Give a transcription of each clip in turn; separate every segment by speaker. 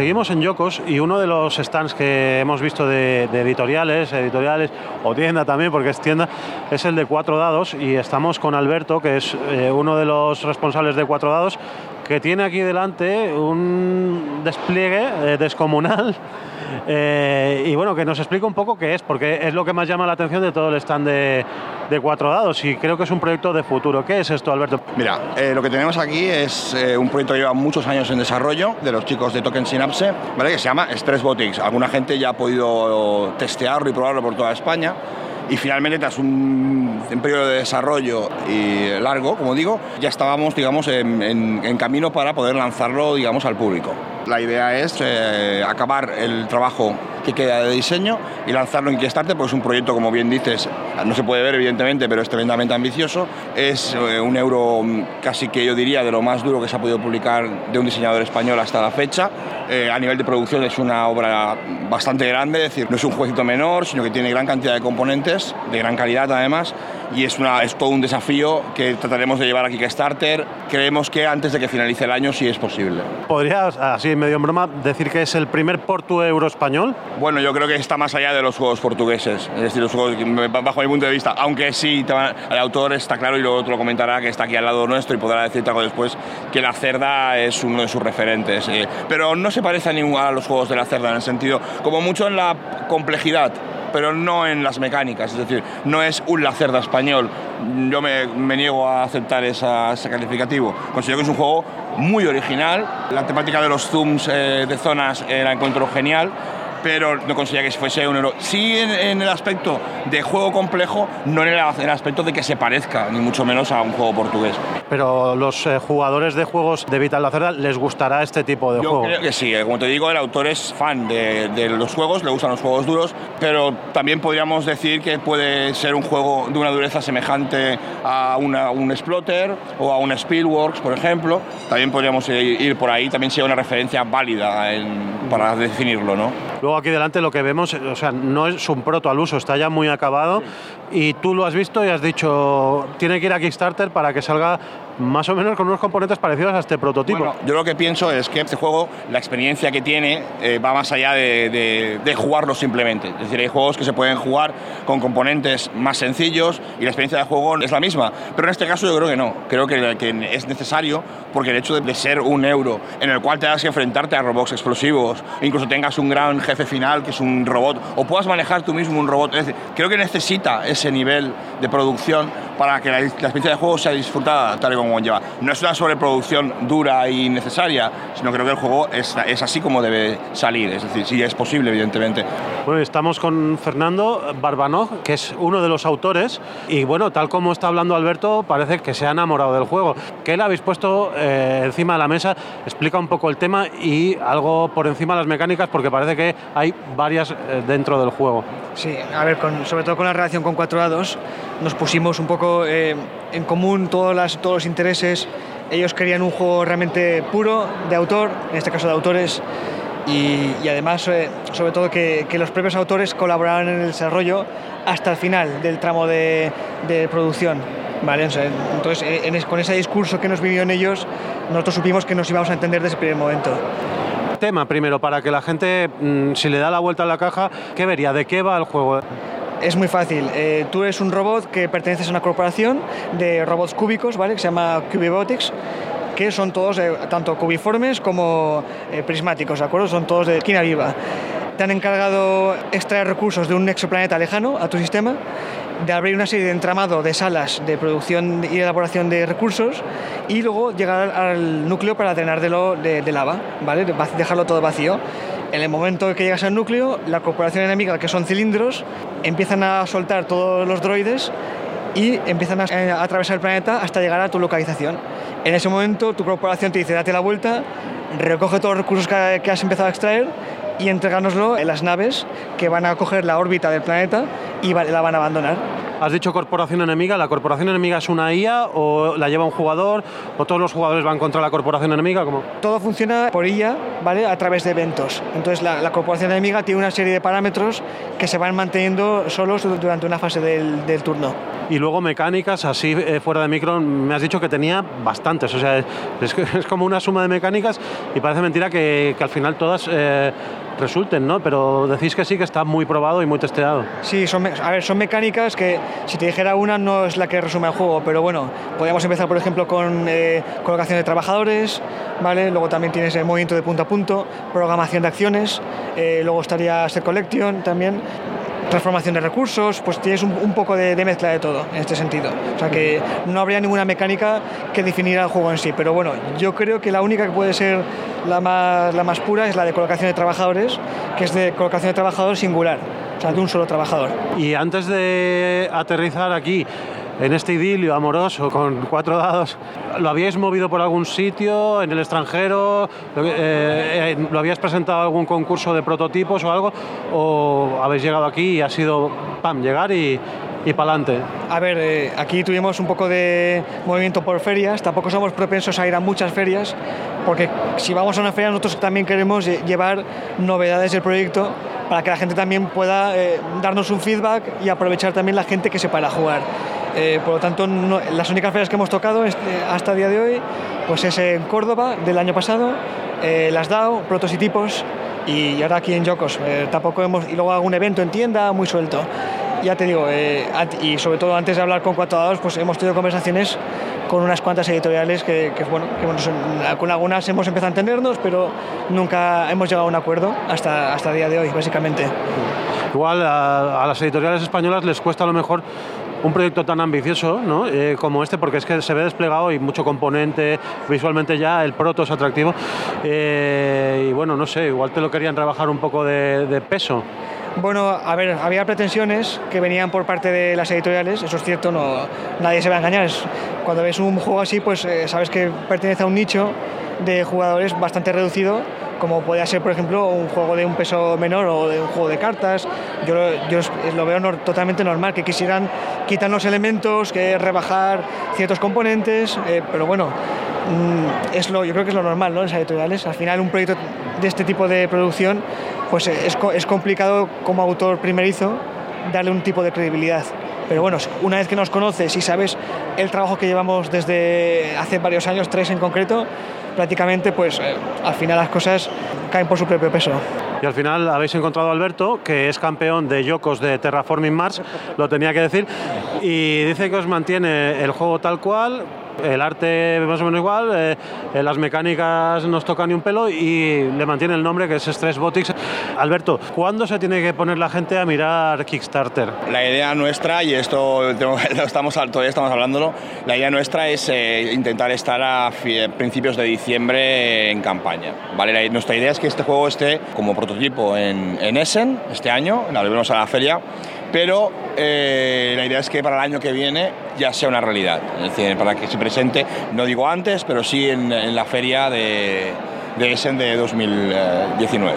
Speaker 1: seguimos en Yocos y uno de los stands que hemos visto de, editoriales, editoriales o tienda también, porque es tienda, es el de Cuatro Dados y estamos con Alberto, que es eh, uno de los responsables de Cuatro Dados, que tiene aquí delante un despliegue eh, descomunal eh, y bueno, que nos explique un poco qué es, porque es lo que más llama la atención de todo el stand de, Cuatro Dados y creo que es un proyecto de futuro. ¿Qué es esto, Alberto?
Speaker 2: Mira, eh, lo que tenemos aquí es un proyecto que lleva muchos años en desarrollo de los chicos de Token Synapse, ¿vale? que se llama Stress Botics. Alguna gente ya ha podido testearlo y probarlo por toda España y finalmente tras un, periodo de desarrollo largo, como digo, ya estábamos digamos, en, camino para poder lanzarlo digamos, al público. La idea es eh, acabar el trabajo que queda de diseño y lanzarlo en Kickstarter, porque es un proyecto, como bien dices, no se puede ver evidentemente, pero es tremendamente ambicioso. Es eh, un euro mm, casi que yo diría de lo más duro que se ha podido publicar de un diseñador español hasta la fecha. Eh, a nivel de producción es una obra bastante grande, es decir, no es un jueguito menor, sino que tiene gran cantidad de componentes, de gran calidad además, y es, una, es todo un desafío que trataremos de llevar a Kickstarter. Creemos que antes de que finalice el año sí es posible.
Speaker 1: ¿Podrías, así medio en broma, decir que es el primer portu euro español?
Speaker 2: Bueno, yo creo que está más allá de los juegos portugueses, es decir, los juegos, bajo mi punto de vista, aunque sí, el autor está claro y luego te lo comentará que está aquí al lado nuestro y podrá decirte algo después que la cerda es uno de sus referentes. Eh. pero no se parece a ninguno a los juegos de la cerda en el sentido, como mucho en la complejidad pero no en las mecánicas, es decir, no es un Lacerda español. Yo me, niego a aceptar ese calificativo. Considero que es un juego muy original. La temática de los zooms eh, de zonas eh, la encuentro genial pero no conseguía que fuese un euro. Sí en, el aspecto de juego complejo, no en el, aspecto de que se parezca, ni mucho menos a un juego portugués.
Speaker 1: Pero los eh, jugadores de juegos de Vital Lacerda les gustará este tipo de
Speaker 2: juego.
Speaker 1: Yo
Speaker 2: creo que sí, eh, como te digo, el autor es fan de, los juegos, le gustan los juegos duros, pero también podríamos decir que puede ser un juego de una dureza semejante a un Splotter o a un Spielworks, por ejemplo. También podríamos ir por ahí, también sería una referencia válida para definirlo, ¿no?
Speaker 1: Luego aquí delante lo que vemos, o sea, no es un proto al uso, está ya muy acabado y tú lo has visto y has dicho, tiene que ir a Kickstarter para que salga más o menos con unos componentes parecidos a este prototipo.
Speaker 2: yo lo que pienso es que este juego, la experiencia que tiene, eh, va más allá de, jugarlo simplemente. Es decir, hay juegos que se pueden jugar con componentes más sencillos y la experiencia de juego es la misma. Pero en este caso yo creo que no. Creo que, que es necesario porque el hecho de, ser un euro en el cual tengas que enfrentarte a robots explosivos, incluso tengas un gran jefe final que es un robot, o puedas manejar tú mismo un robot, es decir, creo que necesita ese nivel de producción para que la, experiencia de juego sea disfrutada tal y como lleva. No es una sobreproducción dura y necesaria, sino creo que el juego es, es así como debe salir, es decir, sí es posible, evidentemente.
Speaker 1: Bueno, estamos con Fernando Barbanov, que es uno de los autores, y bueno, tal como está hablando Alberto, parece que se ha enamorado del juego. ¿Qué le habéis puesto eh, encima de la mesa? Explica un poco el tema y algo por encima de las mecánicas, porque parece que hay varias eh, dentro del juego.
Speaker 3: Sí, a ver, sobre todo con la relación con cuatro dados, nos pusimos un poco eh, en común todos, las, todos los intereses. Ellos querían un juego realmente puro, de autor, en este caso de autores, y, además, eh, sobre todo, que, los propios autores colaboraran en el desarrollo hasta el final del tramo de, producción. ¿vale? entonces, con ese discurso que nos vivió en ellos, nosotros supimos que nos íbamos a entender desde el primer momento
Speaker 1: tema primero para que la gente, mm, si le da la vuelta a la caja, ¿qué vería? ¿De qué va el juego?
Speaker 3: Es muy fácil. Eh, tú eres un robot que perteneces a una corporación de robots cúbicos, ¿vale? Que se llama Cubibotics que son todos eh, tanto cubiformes como eh, prismáticos, ¿de acuerdo? Son todos de esquina viva. Te han encargado extraer recursos de un exoplaneta lejano a tu sistema, de abrir una serie de entramado de salas de producción y elaboración de recursos y luego llegar al núcleo para drenarlo de, de lava, ¿vale? Dejarlo todo vacío. En el momento que llegas al núcleo, la corporación enemiga, que son cilindros, empiezan a soltar todos los droides y empiezan a eh, atravesar el planeta hasta llegar a tu localización. En ese momento tu corporación te dice date la vuelta, recoge todos los recursos que has empezado a extraer y entregárnoslo en las naves que van a coger la órbita del planeta y la van a abandonar.
Speaker 1: Has dicho corporación enemiga, ¿la corporación enemiga es una IA o la lleva un jugador o todos los jugadores van contra la corporación enemiga? ¿Cómo?
Speaker 3: Todo funciona por IA, ¿vale? A través de eventos. Entonces la, corporación enemiga tiene una serie de parámetros que se van manteniendo solos durante una fase del, del turno.
Speaker 1: Y luego mecánicas, así eh, fuera de micro, me has dicho que tenía bastantes. O sea, es, es como una suma de mecánicas y parece mentira que, que al final todas eh, resulten, ¿no? Pero decís que sí, que está muy probado y muy testeado.
Speaker 3: Sí, son, a ver, son mecánicas que si te dijera una no es la que resume el juego, pero bueno, podríamos empezar por ejemplo con eh, colocación de trabajadores, ¿vale? Luego también tienes el movimiento de punto a punto, programación de acciones, eh, luego estaría Set Collection también, transformación de recursos, pues tienes un, poco de, mezcla de todo en este sentido. O sea que no habría ninguna mecánica que definiera el juego en sí, pero bueno, yo creo que la única que puede ser la más, la más pura es la de colocación de trabajadores, que es de colocación de trabajadores singular, o sea, de un solo trabajador.
Speaker 1: Y antes de aterrizar aquí, en este idilio amoroso con cuatro dados, ¿lo habíais movido por algún sitio, en el extranjero? ¿Lo, eh, eh, habíais presentado algún concurso de prototipos o algo? ¿O habéis llegado aquí y ha sido, pam, llegar y, y para adelante?
Speaker 3: A ver, eh, aquí tuvimos un poco de movimiento por ferias, tampoco somos propensos a ir a muchas ferias, porque si vamos a una feria nosotros también queremos llevar novedades del proyecto para que la gente también pueda darnos un feedback y aprovechar también la gente que se para jugar. Eh, por lo tanto, las únicas ferias que hemos tocado este, hasta el día de hoy pues es en Córdoba del año pasado, eh, las DAO, protos y tipos, y ahora aquí en Yocos. Eh, tampoco hemos, y luego algún evento en tienda muy suelto. Ya te digo, y sobre todo antes de hablar con cuatro dados, pues hemos tenido conversaciones con unas cuantas editoriales que, bueno, con algunas hemos empezado a entendernos, pero nunca hemos llegado a un acuerdo hasta, hasta el día de hoy, básicamente.
Speaker 1: Igual a, a las editoriales españolas les cuesta a lo mejor un proyecto tan ambicioso ¿no? Eh, como este, porque es que se ve desplegado y mucho componente, visualmente ya el proto es atractivo. Eh, y bueno, no sé, igual te lo querían trabajar un poco de, peso.
Speaker 3: Bueno, a ver, había pretensiones que venían por parte de las editoriales, eso es cierto, no, nadie se va a engañar. cuando ves un juego así, pues eh, sabes que pertenece a un nicho de jugadores bastante reducido como podría ser, por ejemplo, un juego de un peso menor o de un juego de cartas. Yo lo veo totalmente normal, que quisieran quitar los elementos, que rebajar ciertos componentes, eh, pero bueno, mm, es lo, yo creo que es lo normal, ¿no? En las editoriales. Al final, un proyecto de este tipo de producción, pues eh, es, es complicado como autor primerizo darle un tipo de credibilidad. Pero bueno, una vez que nos conoces y sabes el trabajo que llevamos desde hace varios años, tres en concreto, prácticamente pues al final las cosas caen por su propio peso.
Speaker 1: Y al final habéis encontrado a Alberto, que es campeón de Yocos de Terraforming Mars, lo tenía que decir, y dice que os mantiene el juego tal cual, el arte más o menos igual, eh, eh, las mecánicas nos tocan ni un pelo y le mantiene el nombre que es Stress Botics. Alberto, ¿cuándo se tiene que poner la gente a mirar Kickstarter?
Speaker 2: La idea nuestra, y esto estamos, todavía estamos hablándolo, la idea nuestra es eh, intentar estar a principios de diciembre en campaña. ¿vale? nuestra idea es que este juego esté como prototipo en, en Essen este año, la volvemos a la feria, pero eh, la idea es que para el año que viene ya sea una realidad, es decir, para que se presente, no digo antes, pero sí en, la feria de, de Essen de 2019.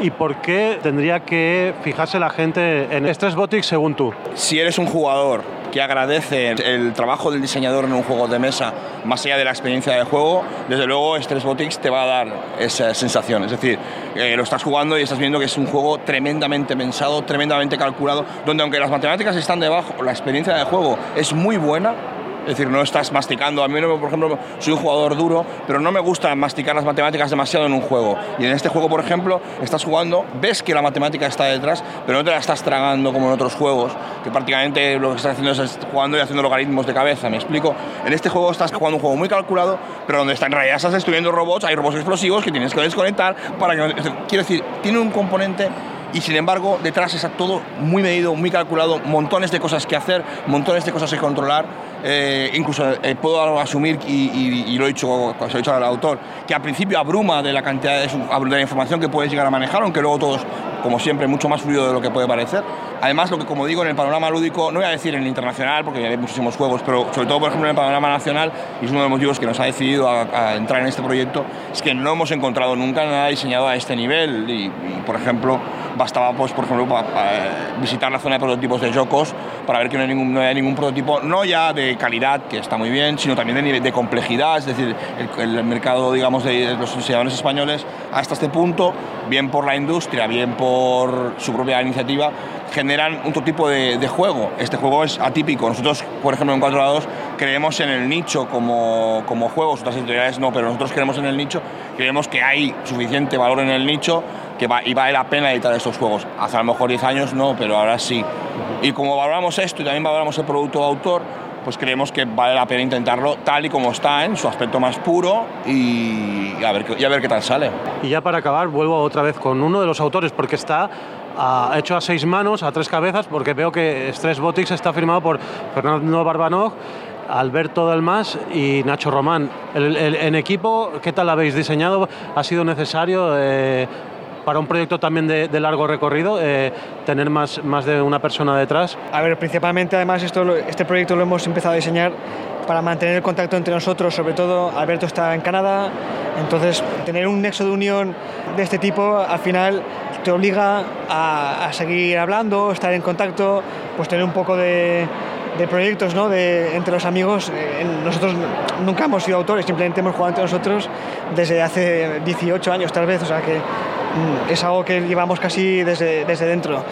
Speaker 1: ¿Y por qué tendría que fijarse la gente en Stress Botics según tú?
Speaker 2: Si eres un jugador que agradece el trabajo del diseñador en un juego de mesa, más allá de la experiencia de juego, desde luego Stress Botics te va a dar esa sensación. Es decir, eh, lo estás jugando y estás viendo que es un juego tremendamente pensado, tremendamente calculado, donde aunque las matemáticas están debajo, la experiencia de juego es muy buena, es decir, no estás masticando. A mí, por ejemplo, soy un jugador duro, pero no me gusta masticar las matemáticas demasiado en un juego. Y en este juego, por ejemplo, estás jugando, ves que la matemática está detrás, pero no te la estás tragando como en otros juegos, que prácticamente lo que estás haciendo es jugando y haciendo logaritmos de cabeza. ¿Me explico? En este juego estás jugando un juego muy calculado, pero donde está, en realidad estás destruyendo robots, hay robots explosivos que tienes que desconectar para que... Quiero decir, tiene un componente y sin embargo detrás está todo muy medido, muy calculado, montones de cosas que hacer, montones de cosas que controlar. Eh, incluso eh, puedo asumir, y, lo he dicho, se lo he dicho al autor, que al principio abruma de la cantidad de, de información que puedes llegar a manejar, aunque luego todos como siempre, mucho más fluido de lo que puede parecer. Además, lo que, como digo, en el panorama lúdico, no voy a decir en el internacional, porque hay muchísimos juegos, pero sobre todo, por ejemplo, en el panorama nacional, y es uno de los motivos que nos ha decidido a, entrar en este proyecto, es que no hemos encontrado nunca nada diseñado a este nivel. Y, por ejemplo, bastaba, pues, por ejemplo, visitar la zona de prototipos de Jocos para ver que no hay, ningún, no hay ningún prototipo, no ya de calidad, que está muy bien, sino también de, nivel, de complejidad, es decir, el, mercado, digamos, de los diseñadores españoles hasta este punto, bien por la industria, bien por su propia iniciativa, generan otro tipo de, juego. Este juego es atípico. Nosotros, por ejemplo, en 4 lados creemos en el nicho como, como juegos, otras editoriales no, pero nosotros creemos en el nicho, creemos que hay suficiente valor en el nicho que y vale la pena editar estos juegos. Hace a lo mejor 10 años no, pero ahora sí. Y como valoramos esto y también valoramos el producto autor, pues creemos que vale la pena intentarlo tal y como está, en su aspecto más puro y a ver, y a ver qué tal sale.
Speaker 1: Y ya para acabar, vuelvo otra vez con uno de los autores, porque está a, hecho a seis manos, a tres cabezas, porque veo que Stress Botics está firmado por Fernando Barbanov, Alberto Delmas y Nacho Román. En equipo, ¿qué tal habéis diseñado? ¿Ha sido necesario eh, para un proyecto también de, de largo recorrido eh, tener más, más de una persona detrás?
Speaker 3: A ver, principalmente además esto, este proyecto lo hemos empezado a diseñar para mantener el contacto entre nosotros, sobre todo Alberto está en Canadá, entonces tener un nexo de unión de este tipo al final te obliga a, a seguir hablando, estar en contacto, pues tener un poco de, de proyectos ¿no? de, entre los amigos. Eh, nosotros nunca hemos sido autores, simplemente hemos jugado entre nosotros desde hace 18 años tal vez, o sea que es algo que llevamos casi desde, desde dentro.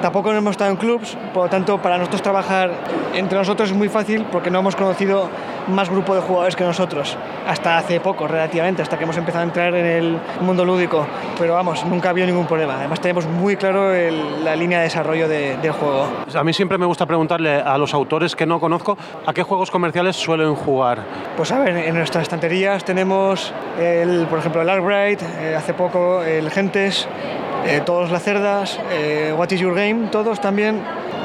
Speaker 3: Tampoco hemos estado en clubs, por lo tanto para nosotros trabajar entre nosotros es muy fácil porque no hemos conocido más grupo de jugadores que nosotros, hasta hace poco relativamente, hasta que hemos empezado a entrar en el mundo lúdico. Pero vamos, nunca ha habido ningún problema. Además tenemos muy claro el, la línea de desarrollo de, del juego.
Speaker 1: A mí siempre me gusta preguntarle a los autores que no conozco a qué juegos comerciales suelen jugar.
Speaker 3: Pues a ver, en nuestras estanterías tenemos, el, por ejemplo, el Arbright, eh, hace poco el Gentes, eh, todos las cerdas, eh, What is Your Game, todos también.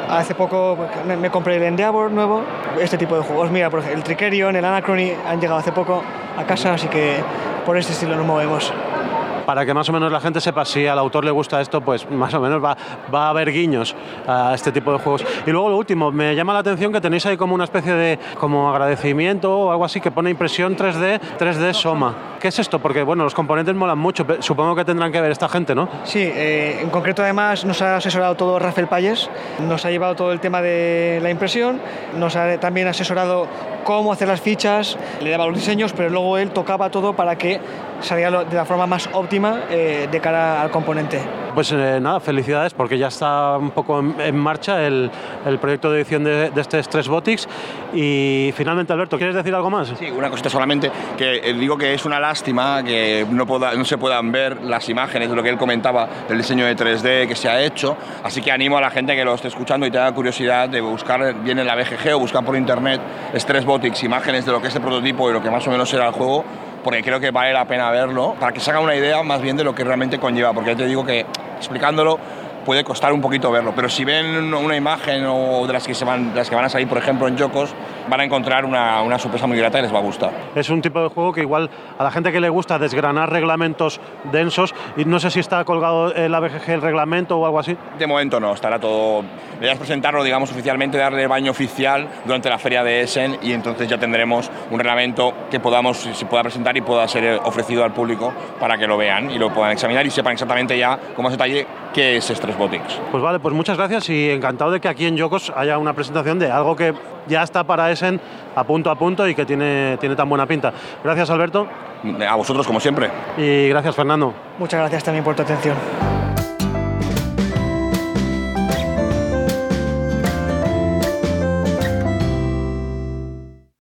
Speaker 3: Hace poco me, compré el Endeavor nuevo, este tipo de juegos. Mira, por el Tricerion, el Anachrony han llegado hace poco a casa, así que por este estilo nos movemos
Speaker 1: para que más o menos la gente sepa si al autor le gusta esto, pues más o menos va, va a haber guiños a este tipo de juegos. Y luego lo último, me llama la atención que tenéis ahí como una especie de como agradecimiento o algo así que pone impresión 3D, 3D Soma. ¿Qué es esto? Porque bueno, los componentes molan mucho, supongo que tendrán que ver esta gente, ¿no?
Speaker 3: Sí, eh, en concreto además nos ha asesorado todo Rafael Payes, nos ha llevado todo el tema de la impresión, nos ha también asesorado cómo hacer las fichas, le daba los diseños, pero luego él tocaba todo para que saliera de la forma más óptima eh, de cara al componente.
Speaker 1: Pues eh, nada, felicidades porque ya está un poco en, en marcha el, el, proyecto de edición de, de este Stress Botics. Y finalmente, Alberto, ¿quieres decir algo más?
Speaker 2: Sí, una cosita solamente, que eh, digo que es una lástima que no, pueda, no se puedan ver las imágenes de lo que él comentaba del diseño de 3D que se ha hecho. Así que animo a la gente que lo esté escuchando y tenga curiosidad de buscar bien en la BGG o buscar por internet Stress Botics, imágenes de lo que es el prototipo y lo que más o menos era el juego porque creo que vale la pena verlo, para que se haga una idea más bien de lo que realmente conlleva, porque ya te digo que explicándolo puede costar un poquito verlo, pero si ven una imagen o de las que, se van, de las que van a salir, por ejemplo, en Yokos, van a encontrar una, una, sorpresa muy grata y les va a gustar.
Speaker 1: Es un tipo de juego que igual a la gente que le gusta desgranar reglamentos densos, y no sé si está colgado en la BGG el reglamento o algo así.
Speaker 2: De momento no, estará todo... Debemos presentarlo, digamos, oficialmente, darle baño oficial durante la feria de Essen y entonces ya tendremos un reglamento que podamos, se pueda presentar y pueda ser ofrecido al público para que lo vean y lo puedan examinar y sepan exactamente ya cómo es detalle qué es Stress Botics.
Speaker 1: Pues vale, pues muchas gracias y encantado de que aquí en Yocos haya una presentación de algo que ya está para Essen a punto a punto y que tiene, tiene tan buena pinta. Gracias Alberto.
Speaker 2: A vosotros como siempre.
Speaker 1: Y gracias Fernando.
Speaker 3: Muchas gracias también por tu atención.